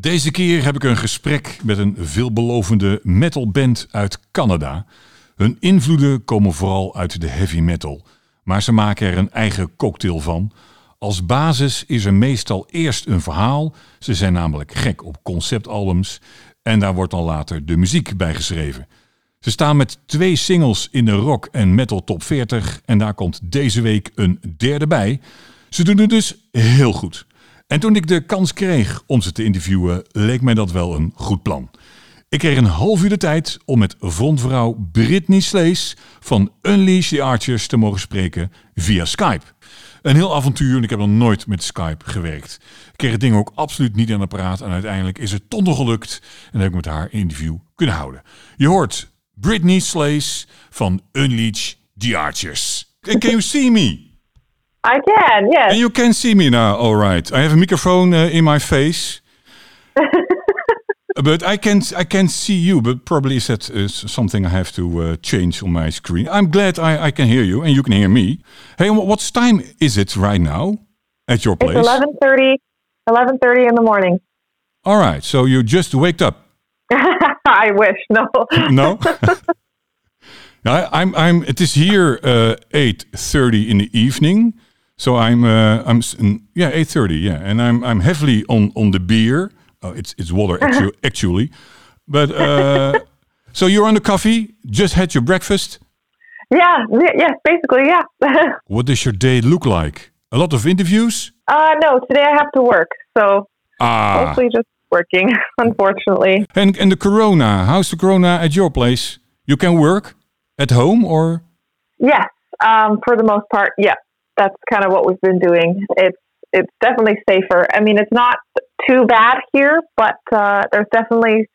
Deze keer heb ik een gesprek met een veelbelovende metalband uit Canada. Hun invloeden komen vooral uit de heavy metal, maar ze maken er een eigen cocktail van. Als basis is er meestal eerst een verhaal. Ze zijn namelijk gek op conceptalbums en daar wordt dan later de muziek bij geschreven. Ze staan met twee singles in de rock en metal top 40 en daar komt deze week een derde bij. Ze doen het dus heel goed. En toen ik de kans kreeg om ze te interviewen, leek mij dat wel een goed plan. Ik kreeg een half uur de tijd om met frontvrouw Britney Slees van Unleash the Archers te mogen spreken via Skype. Een heel avontuur en ik heb nog nooit met Skype gewerkt. Ik kreeg het ding ook absoluut niet aan de praat en uiteindelijk is het toch gelukt en heb ik met haar een interview kunnen houden. Je hoort Britney Slees van Unleash the Archers. Can you see me? I can, yes. And you can see me now, all right. I have a microphone uh, in my face. but I can I can see you, but probably is that uh, something I have to uh, change on my screen. I'm glad I, I can hear you and you can hear me. Hey, what time is it right now at your place? It's 11.30, 11.30 in the morning. All right, so you just waked up. I wish, no. No. I, I'm I'm. It is here uh, eight thirty in the evening, so I'm uh, I'm yeah eight thirty yeah, and I'm I'm heavily on on the beer. Oh, it's it's water actu- actually, but uh, so you're on the coffee. Just had your breakfast. yeah, yeah, basically, yeah. What does your day look like? A lot of interviews. uh, no, today I have to work, so Ah, mostly just working, unfortunately. and and the corona. How's the corona at your place? You can work at home or Yes, um, for the most part, yeah. That's kind of what we've been doing. It's it's definitely safer. I mean, it's not too bad here, but uh, there's definitely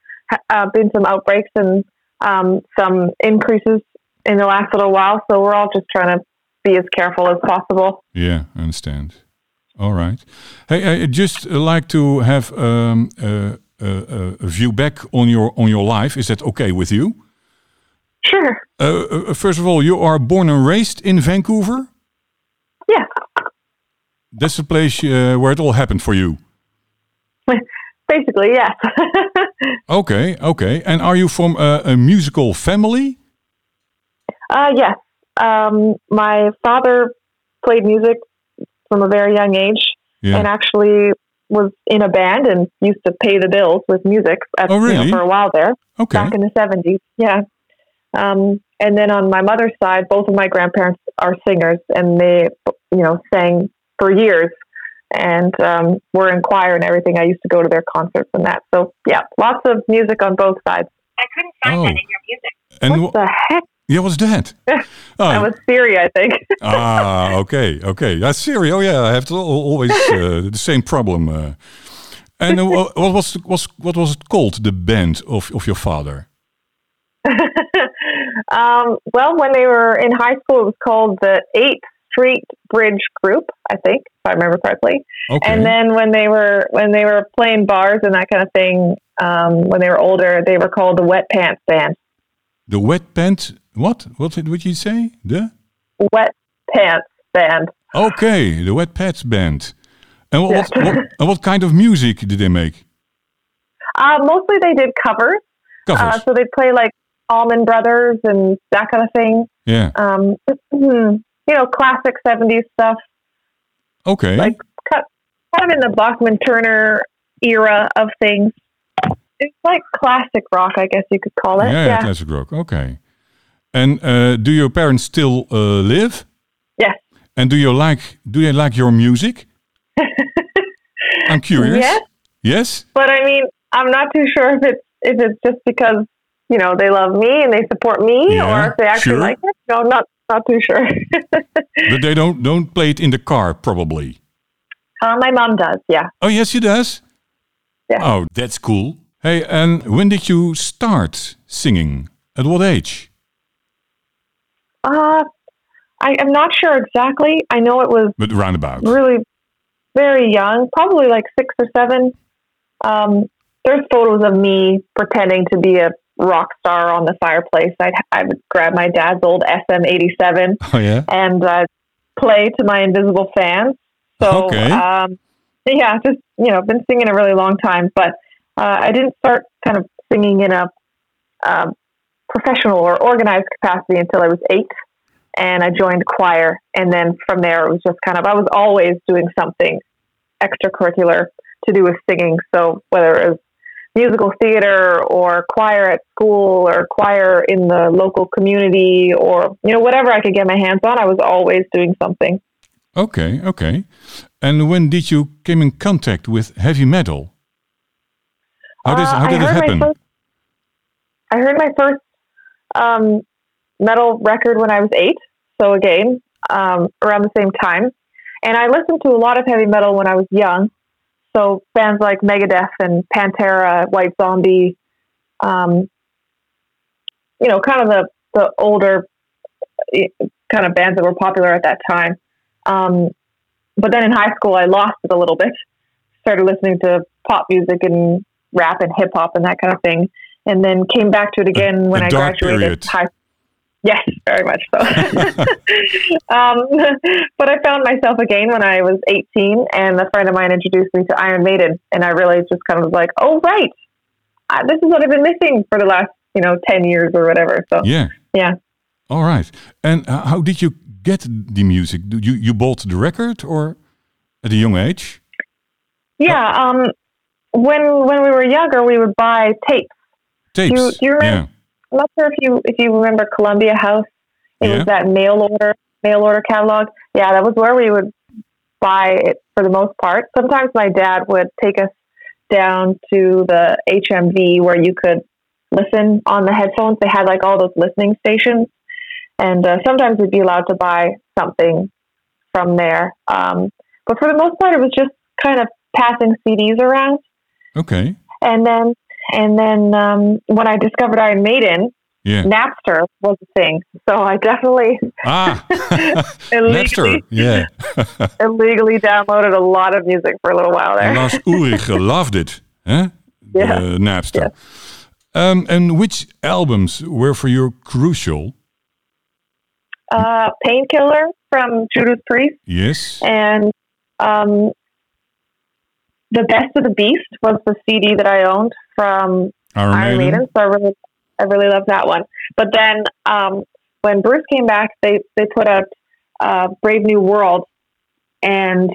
uh, been some outbreaks and um, some increases in the last little while. So we're all just trying to be as careful as possible. Yeah, I understand. All right. Hey, I just uh, like to have um, uh, uh, a view back on your on your life. Is that okay with you? Sure. Uh, uh, first of all, you are born and raised in Vancouver. Yeah. That's the place uh, where it all happened for you. Basically, yes. Okay, okay. And are you from a, a musical family? uh, yes. Um, my father played music from a very young age. Yeah. and actually was in a band and used to pay the bills with music at, Oh, you know, for a while there Okay. back in the 70s. Yeah. Um, and then on my mother's side, both of my grandparents are singers and they, you know, sang for years and um, were in choir and everything. I used to go to their concerts and that. So, yeah, lots of music on both sides. I couldn't find Oh. that in your music. And What wh- the heck? yeah, what's that? That Oh, was Siri, I think. ah, okay, okay. That's Siri. Oh, yeah. I have to always uh, the same problem. Uh. And uh, wha- what was was what was it called? The band of of your father? um, well, when they were in high school, it was called the Eighth Street Bridge Group, I think, if I remember correctly. Okay. And then when they were when they were playing bars and that kind of thing, um, when they were older, they were called the Wet Pants Band. the wet pants. What? What did would you say? The Wet Pants Band. okay, the wet pants band. And what, Yeah. what, what, and what kind of music did they make? Uh, mostly they did covers, Covers. uh, so they'd play like Allman Brothers and that kind of thing. yeah. Um, you know, classic '70s stuff, Okay. like cut, kind of in the Bachman Turner era of things. It's like classic rock, I guess you could call it. yeah, Yeah. classic rock. Okay. And uh, do your parents still uh, live? Yes. And do you like do they like your music? I'm curious. Yes. Yes. But I mean, I'm not too sure if it's if it's just because you know they love me and they support me, Yeah, or if they actually sure. like it. No, not not too sure. But they don't don't play it in the car probably. uh, my mom does, yeah. Oh yes, she does. Yeah. Oh, that's cool. Hey, and when did you start singing? At what age? Uh, I am not sure exactly. I know it was But roundabout. really very young, probably like six or seven. Um, there's photos of me pretending to be a rock star on the fireplace. I'd, I would grab my dad's old SM87 Oh yeah. and uh, play to my invisible fans. So, Okay. um, yeah, just, you know, been singing a really long time. But uh, I didn't start kind of singing in a um, professional or organized capacity until I was eight, and I joined choir. And then from there, it was just kind of I was always doing something extracurricular to do with singing. So whether it was musical theater or choir at school or choir in the local community or you know whatever I could get my hands on, I was always doing something. Okay, okay. And when did you came in contact with heavy metal? How did, Uh, how did it happen? first- I heard my first um, metal record when I was eight. So again, um, around the same time, and I listened to a lot of heavy metal when I was young. So bands like Megadeth and Pantera, White Zombie, um, you know, kind of the the older kind of bands that were popular at that time. Um, but then in high school, I lost it a little bit. Started listening to pop music and rap and hip hop and that kind of thing, and then came back to it again when I graduated period. high. Yes, very much so. um, but I found myself again when I was 18, and a friend of mine introduced me to Iron Maiden, and I really just kind of was like, "Oh, right, uh, this is what I've been missing for the last, you know, 10 years or whatever." So Yeah. yeah. All right. And uh, how did you get the music? Do you you bought the record or at a young age? Yeah, um, when when we were younger, we would buy tapes. Tapes. do you remember- Yeah. I'm not sure if you if you remember Columbia House. It Yeah. was that mail order mail order catalog. Yeah, that was where we would buy it for the most part. Sometimes my dad would take us down to the HMV where you could listen on the headphones. They had like all those listening stations, and uh, sometimes we'd be allowed to buy something from there. Um, but for the most part, it was just kind of passing CDs around. Okay. And then, and then um, when I discovered Iron Maiden, Yeah. Napster was a thing. So I definitely Ah. Napster. illegally, Yeah. illegally downloaded a lot of music for a little while there. Lars Ulrich loved it. Huh? Yeah. Uh, Napster. Um, and which albums were for you crucial? Uh, Painkiller from Judas Priest Yes. and um, The Best of the Beast was the CD that I owned from Iron Iron Maiden. Maiden. So I really, I really love that one. But then um, when Bruce came back, they they put out uh, Brave New World, and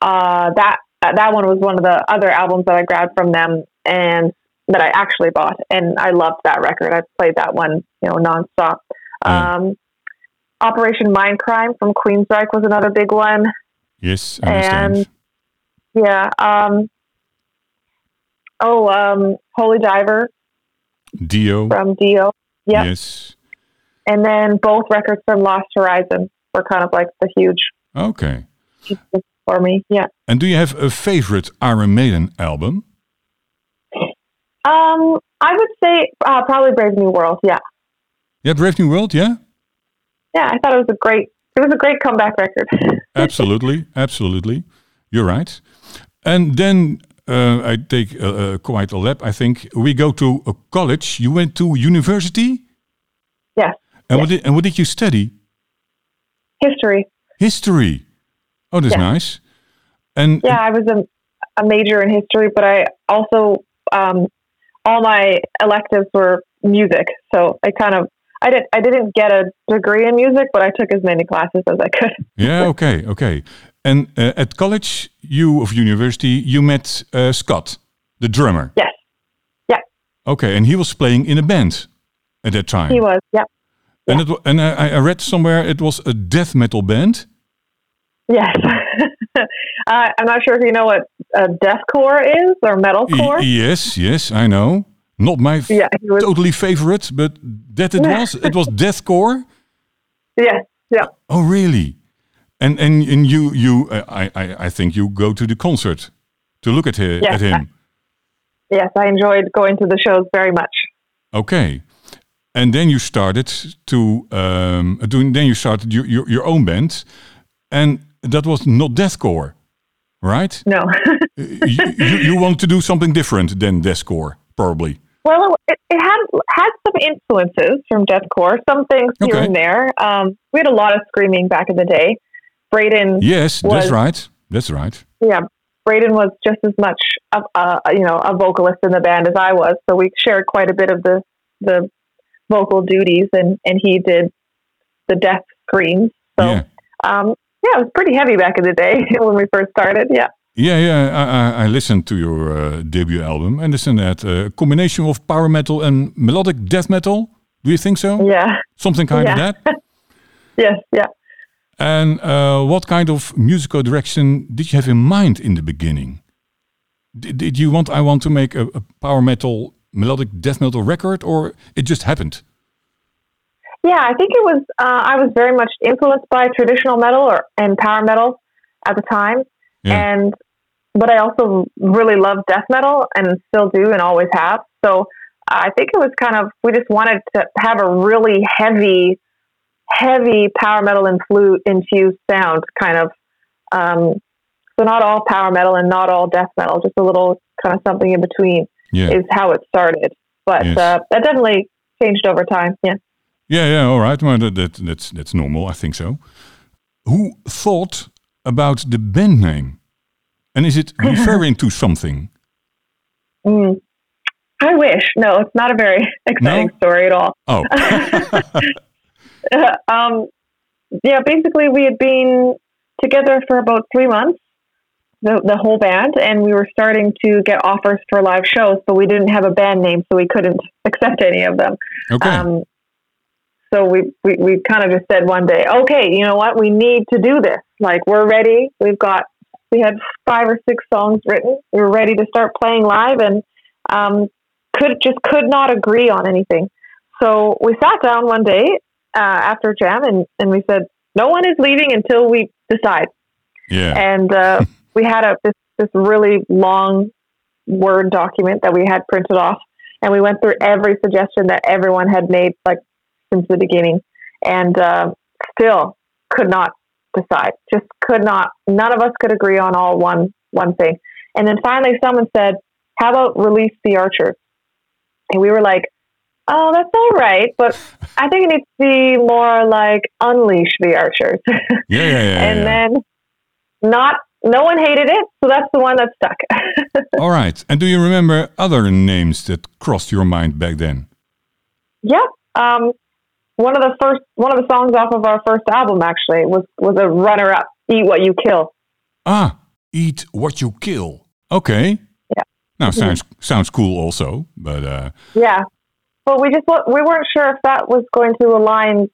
uh, that that one was one of the other albums that I grabbed from them and that I actually bought, and I loved that record. I played that one, you know, nonstop. Yeah. Um, Operation Mindcrime from Queensryche was another big one. Yes, I understand. Yeah. Um, oh, um, Holy Diver Dio. from Dio. Yep. Yes. And then both records from Lost Horizon were kind of like the huge Okay. for me. Yeah. And do you have a favorite Iron Maiden album? Um, I would say uh, probably Brave New World. Yeah. Yeah, Brave New World. Yeah. Yeah. I thought it was a great. It was a great comeback record. absolutely, absolutely. You're right. And then uh, I take uh, uh, quite a lap. I think we go to a college. You went to university, yes. and what did and what did you study? History. History. Oh, that's Yeah. nice. And Yeah, I was a, a major in history, but I also um, all my electives were music. So I kind of I didn't I didn't get a degree in music, but I took as many classes as I could. yeah, okay, okay. And uh, at college, you of university, you met uh, Scott, the drummer. Yes. Yeah. Okay, and he was playing in a band at that time. He was. Yeah. And it, wa- and I, I read somewhere it was a death metal band. Yes. uh, I'm not sure if you know what uh, deathcore is or metalcore. yes, yes, I know. Not my Yeah, totally favorite, but that it was. It was deathcore. Yes. Yeah. Oh, really? And and and you you uh, I, I I think you go to the concert to look at him Yeah. at him. Yes, I enjoyed going to the shows very much. Okay. And then you started to um, doing. Then you started your, your your own band, and that was not deathcore, right? No. you, you you want to do something different than deathcore, probably. well, it, it had had some influences from deathcore, some things here and there. Um, we had a lot of screaming back in the day. Braden, Yes, that's right. That's right. yeah, Braden was just as much of a you know a vocalist in the band as I was, so we shared quite a bit of the the vocal duties, and and he did the death screams. So Yeah. um, yeah, it was pretty heavy back in the day when we first started. Yeah. Yeah, yeah. I, I, I listened to your uh, debut album, and isn't that a combination of power metal and melodic death metal? Do you think so? Yeah. Something kind of that. Yes. Yeah. And uh, what kind of musical direction did you have in mind in the beginning? Did, did you want? I want to make a, a power metal, melodic death metal record, or it just happened? Yeah, I think it was. Uh, I was very much influenced by traditional metal or and power metal at the time, Yeah. and but I also really loved death metal and still do and always have. So I think it was kind of we just wanted to have a really heavy, heavy power metal and flute infused sound, kind of. Um, so not all power metal and not all death metal, just a little kind of something in between Yeah, is how it started. But Yes. uh, that definitely changed over time. Yeah. yeah, yeah. All right, well, that, that that's that's normal. I think so. Who thought about the band name, and is it referring to something? Mm. I wish. No, it's not a very exciting story at all. Oh, um, yeah, basically, we had been together for about three months, the, the whole band, and we were starting to get offers for live shows, but we didn't have a band name, so we couldn't accept any of them. okay. Um, so we, we, we kind of just said one day, okay, you know what? We need to do this. Like, we're ready. We've got, we had five or six songs written. We were ready to start playing live and um, could just could not agree on anything. So we sat down one day uh, after jam and, and we said, no one is leaving until we decide. yeah, And uh, we had a this, this really long Word document that we had printed off. And we went through every suggestion that everyone had made, like since the beginning, and uh, still could not decide. Just could not. None of us could agree on all one one thing. And then finally, someone said, "How about release the archers?" And we were like, "Oh, that's all right, but I think it needs to be more like unleash the archers." yeah, yeah, yeah. and yeah. then not no one hated it, so that's the one that stuck. All right. And do you remember other names that crossed your mind back then? yeah. Um, one of the first one of the songs off of our first album actually was was a runner up, Eat What You Kill. Ah, eat what you kill. Okay. Yeah. Now sounds sounds cool also, but uh, Yeah. But we just we weren't sure if that was going to align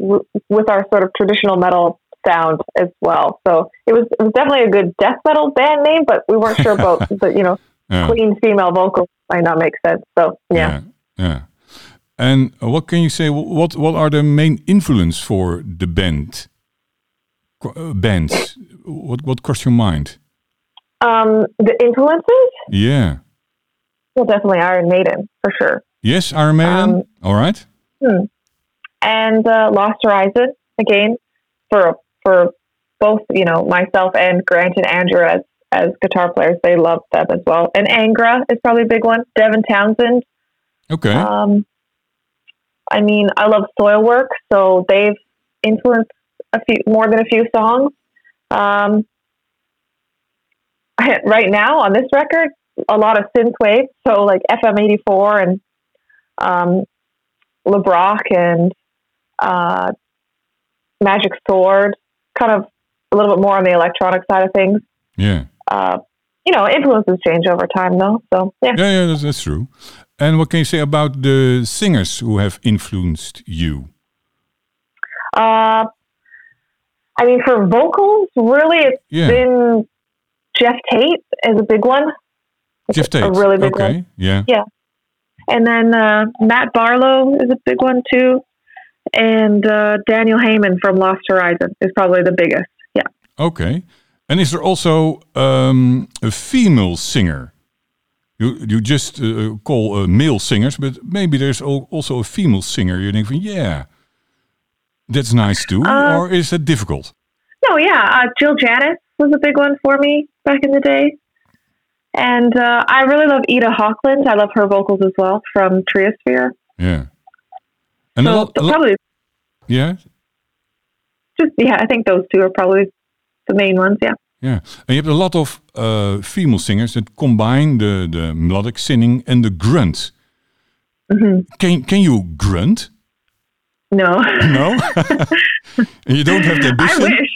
w- with our sort of traditional metal sound as well. So it was it was definitely a good death metal band name, but we weren't sure about the you know yeah, clean female vocal might not make sense. So yeah. yeah, yeah. And what can you say? What what are the main influence for the band? Uh, bands. What what crossed your mind? Um, the influences, Yeah. well, definitely Iron Maiden for sure. Yes, Iron Maiden. Um, All right. and uh, Lost Horizon again for for both you know myself and Grant and Andrew as as guitar players they love them as well and Angra is probably a big one Devin Townsend Okay. um, I mean I love Soilwork, so they've influenced a few more than a few songs um, right now on this record a lot of synthwave so like FM84 and um, LeBrock and uh, Magic Sword, kind of a little bit more on the electronic side of things. yeah. Uh, you know, influences change over time, though. So yeah, Yeah, yeah, that's, that's true. And what can you say about the singers who have influenced you? uh, I mean, for vocals, really, it's Yeah. been Geoff Tate is a big one, Geoff Tate. a really big okay. one. Yeah. And then uh, Matt Barlow is a big one too, and uh, Daniel Heiman from Lost Horizon is probably the biggest. Yeah. Okay. And is there also um, a female singer? You you just uh, call uh, male singers, but maybe there's also a female singer. You think, yeah, that's nice too, Uh, or is that difficult? No, yeah. Uh, Jill Janus was a big one for me back in the day. And uh, I really love Ida Haukland. I love her vocals as well from Triosphere. Yeah. And So lot, a probably yeah, just, yeah, I think those two are probably the main ones. Yeah. Yeah, and you have a lot of uh, female singers that combine the the melodic singing and the grunt. Mhm. Can can you grunt? No, No, and you don't have the ambition. I wish.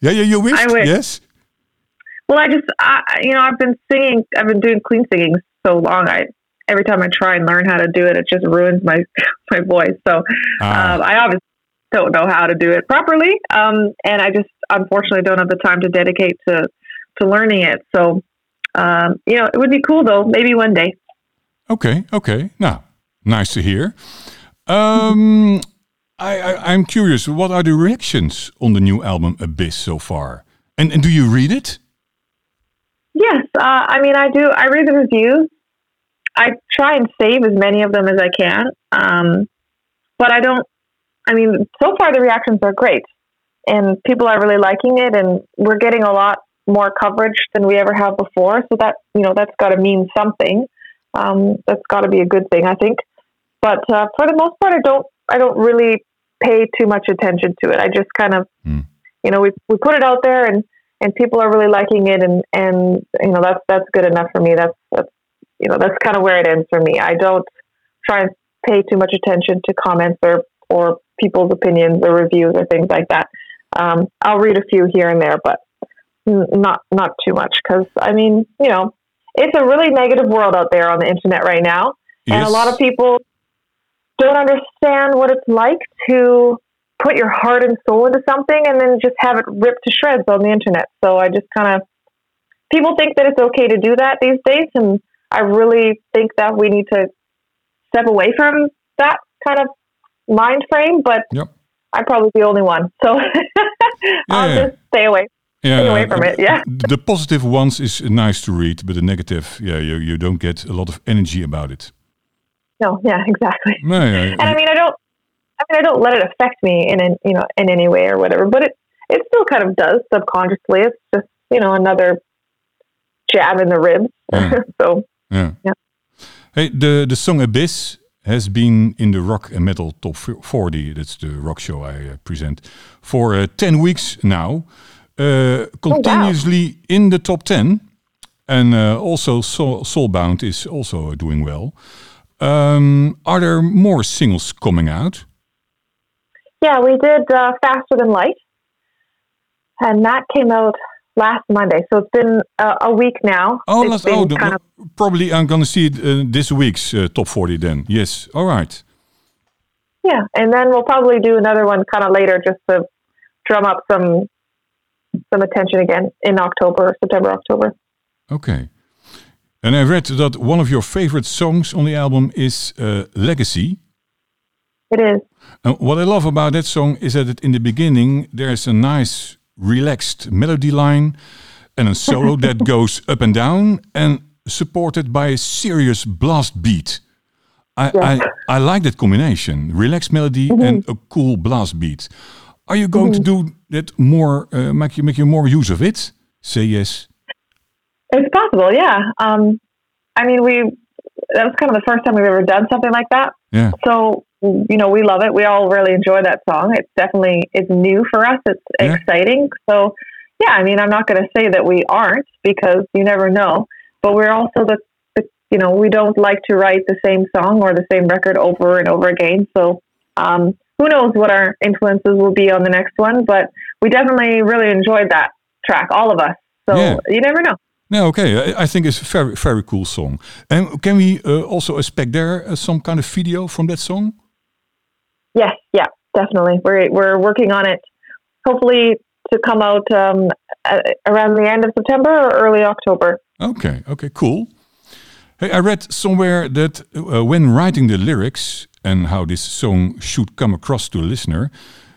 Yeah, yeah, you wish. I wish. Yes. Well, I just, I, you know, I've been singing, I've been doing clean singing so long. I every time I try and learn how to do it, it just ruins my my voice. So Ah, um, I obviously don't know how to do it properly, um, and I just unfortunately don't have the time to dedicate to to learning it. So um, you know, it would be cool though. Maybe one day. okay, okay. Now, nice to hear. Um, I, I I'm curious. What are the reactions on the new album Abyss so far? And and do you read it? Yes, uh, I mean, I do. I read the reviews. I try and save as many of them as I can, um, but I don't. I mean, so far the reactions are great, and people are really liking it, and we're getting a lot more coverage than we ever have before. So that you know, that's got to mean something. Um, that's got to be a good thing, I think. But uh, for the most part, I don't. I don't really pay too much attention to it. I just kind of, Hmm. you know, we we put it out there, and and people are really liking it, and and you know that's that's good enough for me. That's that's you know that's kind of where it ends for me. I don't try and pay too much attention to comments or or people's opinions or reviews or things like that. Um, I'll read a few here and there, but not not too much because I mean you know it's a really negative world out there on the internet right now, and a lot of people don't understand what it's like to put your heart and soul into something and then just have it ripped to shreds on the internet. So I just kind of people think that it's okay to do that these days, and I really think that we need to step away from that kind of mind frame. But Yep. I'm probably the only one, so I'll yeah. just stay away. Yeah, Stay away from it, yeah. The positive ones is nice to read, but the negative, yeah, you you don't get a lot of energy about it. No, yeah, exactly. No, yeah, And I mean, I don't. I mean, I don't let it affect me in an, you know in any way or whatever, but it it still kind of does subconsciously. It's just you know another jab in the ribs. Yeah. so yeah. Yeah. Hey, the the song Abyss has been in the rock and metal top 40. That's the rock show I uh, present for uh, 10 weeks now, uh, continuously in the top 10. And uh, also Soul, Soulbound is also doing well. Um, are there more singles coming out? Yeah, we did uh, faster than light, and that came out last Monday. So it's been uh, a week now. Oh, It's oh the- kind of probably I'm gonna see it uh, this week's uh, top 40 then. Yes, all right. yeah, and then we'll probably do another one kind of later just to drum up some some attention again in October, September, October. Okay. And I read that one of your favorite songs on the album is uh, Legacy. It is. And what I love about that song is that in the beginning there's a nice relaxed melody line and a solo that goes up and down and supported by a serious blast beat. I, Yeah. I, I like that combination, relaxed melody and a cool blast beat. Are you going to do that more, uh, make, you, make you more use of it? Say yes. It's possible, yeah. Um, I mean, we that was kind of the first time we've ever done something like that. Yeah. So you know, we love it. We all really enjoy that song. It's definitely it's new for us. It's Yeah. exciting. So yeah, I mean, I'm not going to say that we aren't because you never know. But we're also the, the you know we don't like to write the same song or the same record over and over again. So um, who knows what our influences will be on the next one? But we definitely really enjoyed that track, all of us. So Yeah. you never know. No, okay. I, I think it's a very, very cool song. And can we uh, also expect there uh, some kind of video from that song? Yes, yeah, definitely. We're we're working on it. Hopefully to come out um, around the end of September or early October. Okay, okay, cool. Hey, I read somewhere that uh, when writing the lyrics and how this song should come across to a listener,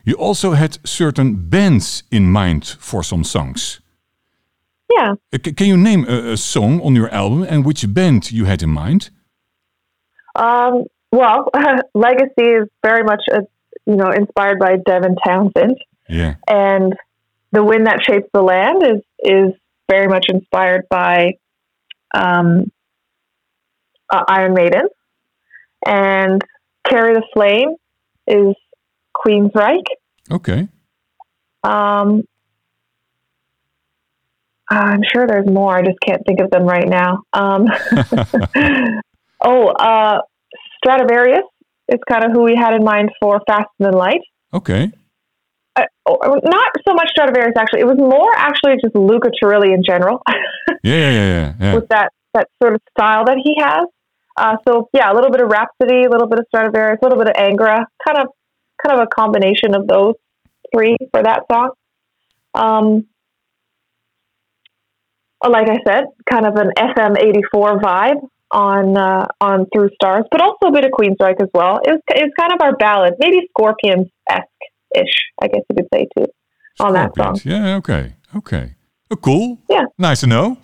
you also had certain bands in mind for some songs. Yeah. Uh, ca- can you name a, a song on your album and which band you had in mind? Um, well, Legacy is very much a, you know inspired by Devin Townsend, Yeah. and the wind that shapes the land is is very much inspired by um, uh, Iron Maiden, and Carry the Flame is Queensryche. Okay. Um, I'm sure there's more. I just can't think of them right now. Um, oh, uh, Stratovarius is kind of who we had in mind for Fast Than Light. Okay. Uh, not so much Stratovarius actually. It was more actually just Luca Turilli in general. yeah, yeah, yeah, yeah, With that that sort of style that he has. Uh, so yeah, a little bit of Rhapsody, a little bit of Stratovarius, a little bit of Angra, kind of kind of a combination of those three for that song. Um, like I said, kind of an FM eighty four vibe on uh, on Through Stars, but also a bit of Queensryche as well. It was it's kind of our ballad, maybe Scorpions esque ish, I guess you could say too, on that song. Yeah, okay, okay, oh, cool. Yeah, nice to know.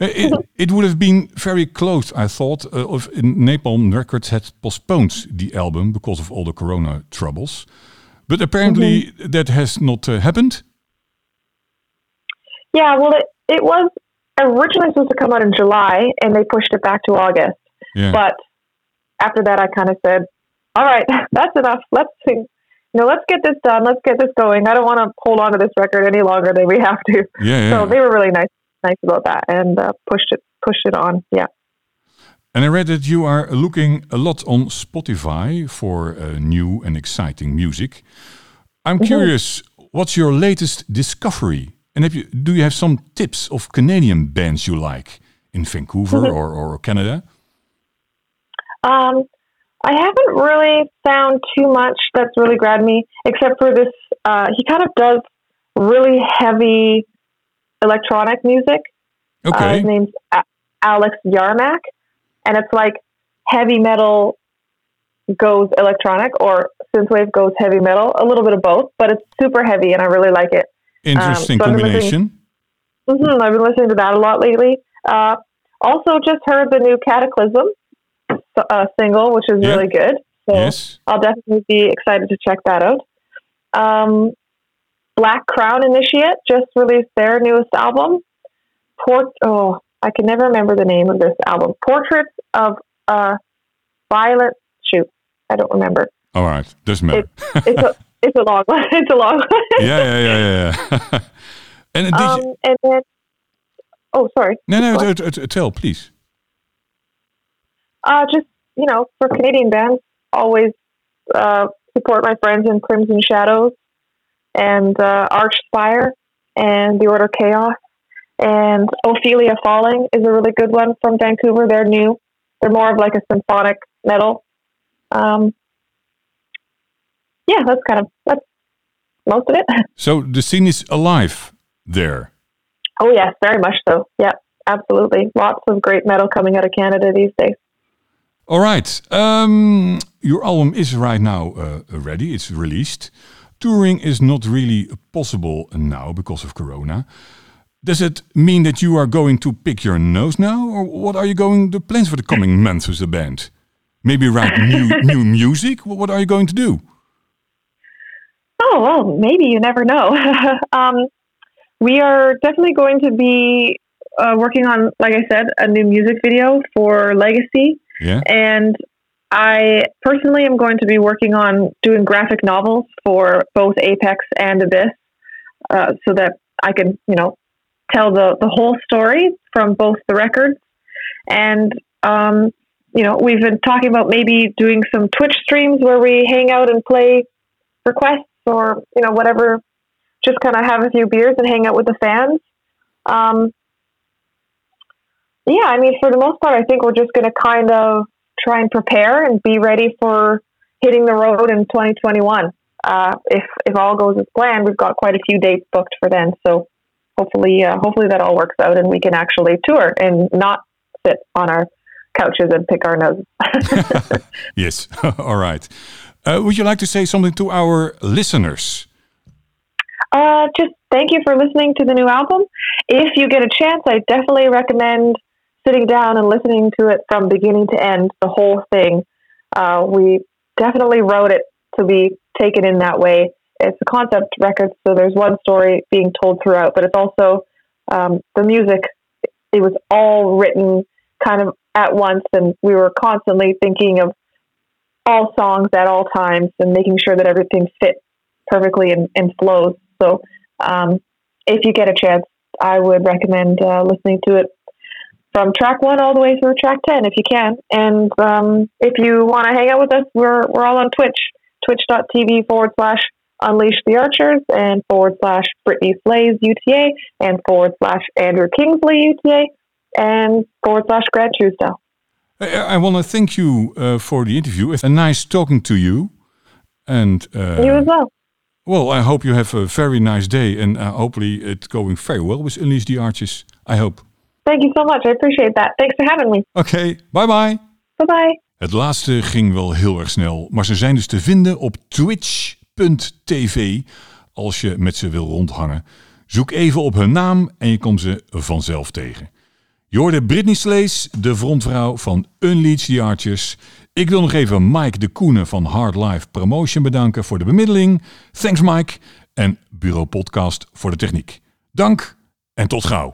Uh, it, it, would have been very close, I thought, uh, if Napalm Records had postponed the album because of all the corona troubles. But apparently mm -hmm. that has not uh, happened. Yeah, well, it, it was originally supposed to come out in July and they pushed it back to August. Yeah. But after that, I kind of said, all right, that's enough. Let's you know, let's get this done. Let's get this going. I don't want to hold on to this record any longer than we have to. Yeah, yeah. So they were really nice, nice about that and uh, pushed it, pushed it on. Yeah. And I read that you are looking a lot on Spotify for uh, new and exciting music. I'm mm -hmm. curious, what's your latest discovery and have you, do you have some tips of Canadian bands you like in Vancouver mm -hmm. or, or Canada? Um, I haven't really found too much that's really grabbed me, except for this. Uh, he kind of does really heavy electronic music. Okay. Uh, his name's Alex Yarmak, and it's like heavy metal goes electronic, or synthwave goes heavy metal. A little bit of both, but it's super heavy, and I really like it. Interesting um, so combination. I've been, mm-hmm, I've been listening to that a lot lately. Uh, also, just heard the new Kataklysm uh, single, which is yeah. really good. So yes. I'll definitely be excited to check that out. Um, Black Crown Initiate just released their newest album. Port oh, I can never remember the name of this album. Portraits of uh, Violet. Shoot, I don't remember. All right, doesn't matter. It, it's a, it's a long one. It's a long one. yeah, yeah, yeah, yeah. and um, you... and then, oh, sorry. No, no, tell, please. Uh, just you know, for Canadian bands, always uh, support my friends in Crimson Shadows and uh, Archspire and The Order Chaos and Ophelia Falling is a really good one from Vancouver. They're new. They're more of like a symphonic metal. Um, yeah, that's kind of that's most of it. So the scene is alive there. Oh yes, very much so. Yeah, absolutely. Lots of great metal coming out of Canada these days. All right, um, your album is right now uh, ready. It's released. Touring is not really possible now because of Corona. Does it mean that you are going to pick your nose now, or what are you going the plans for the coming months with the band? Maybe write new new music. What are you going to do? Oh, well, maybe you never know. um, we are definitely going to be uh, working on, like I said, a new music video for Legacy. Yeah. And I personally am going to be working on doing graphic novels for both Apex and Abyss uh, so that I can, you know, tell the, the whole story from both the records. And, um, you know, we've been talking about maybe doing some Twitch streams where we hang out and play requests or you know whatever just kind of have a few beers and hang out with the fans. Um, yeah i mean for the most part i think we're just going to kind of try and prepare and be ready for hitting the road in 2021 uh, if if all goes as planned we've got quite a few dates booked for then. So hopefully uh, hopefully that all works out and we can actually tour and not sit on our couches and pick our noses. Yes. All right uh, would you like to say something to our listeners? Uh, just thank you for listening to the new album. If you get a chance, I definitely recommend sitting down and listening to it from beginning to end, the whole thing. Uh, we definitely wrote it to be taken in that way. It's a concept record, so there's one story being told throughout, but it's also um, the music. It was all written kind of at once, and we were constantly thinking of all songs at all times and making sure that everything fits perfectly and, and flows. So um, if you get a chance, I would recommend uh, listening to it from track one all the way through track 10 if you can. And um, if you want to hang out with us, we're, we're all on Twitch, twitch.tv forward slash unleash the archers and forward slash Brittney Slayes UTA and forward slash Andrew Kingsley UTA and forward slash Grant Truesdell. I, I want to thank you uh, for the interview. It's a nice talking to you. And uh, you as well. Well, I hope you have a very nice day and uh, hopefully it's going very well with Unleash the Archers. I hope. Thank you so much. I appreciate that. Thanks for having me. Oké, okay, bye bye. Bye bye. Het laatste ging wel heel erg snel, maar ze zijn dus te vinden op twitch.tv als je met ze wil rondhangen. Zoek even op hun naam en je komt ze vanzelf tegen. Je hoorde Britney Slees, de frontvrouw van Unleash the Archers. Ik wil nog even Mike de Koenen van Hard Life Promotion bedanken voor de bemiddeling. Thanks Mike. En Bureau Podcast voor de techniek. Dank en tot gauw.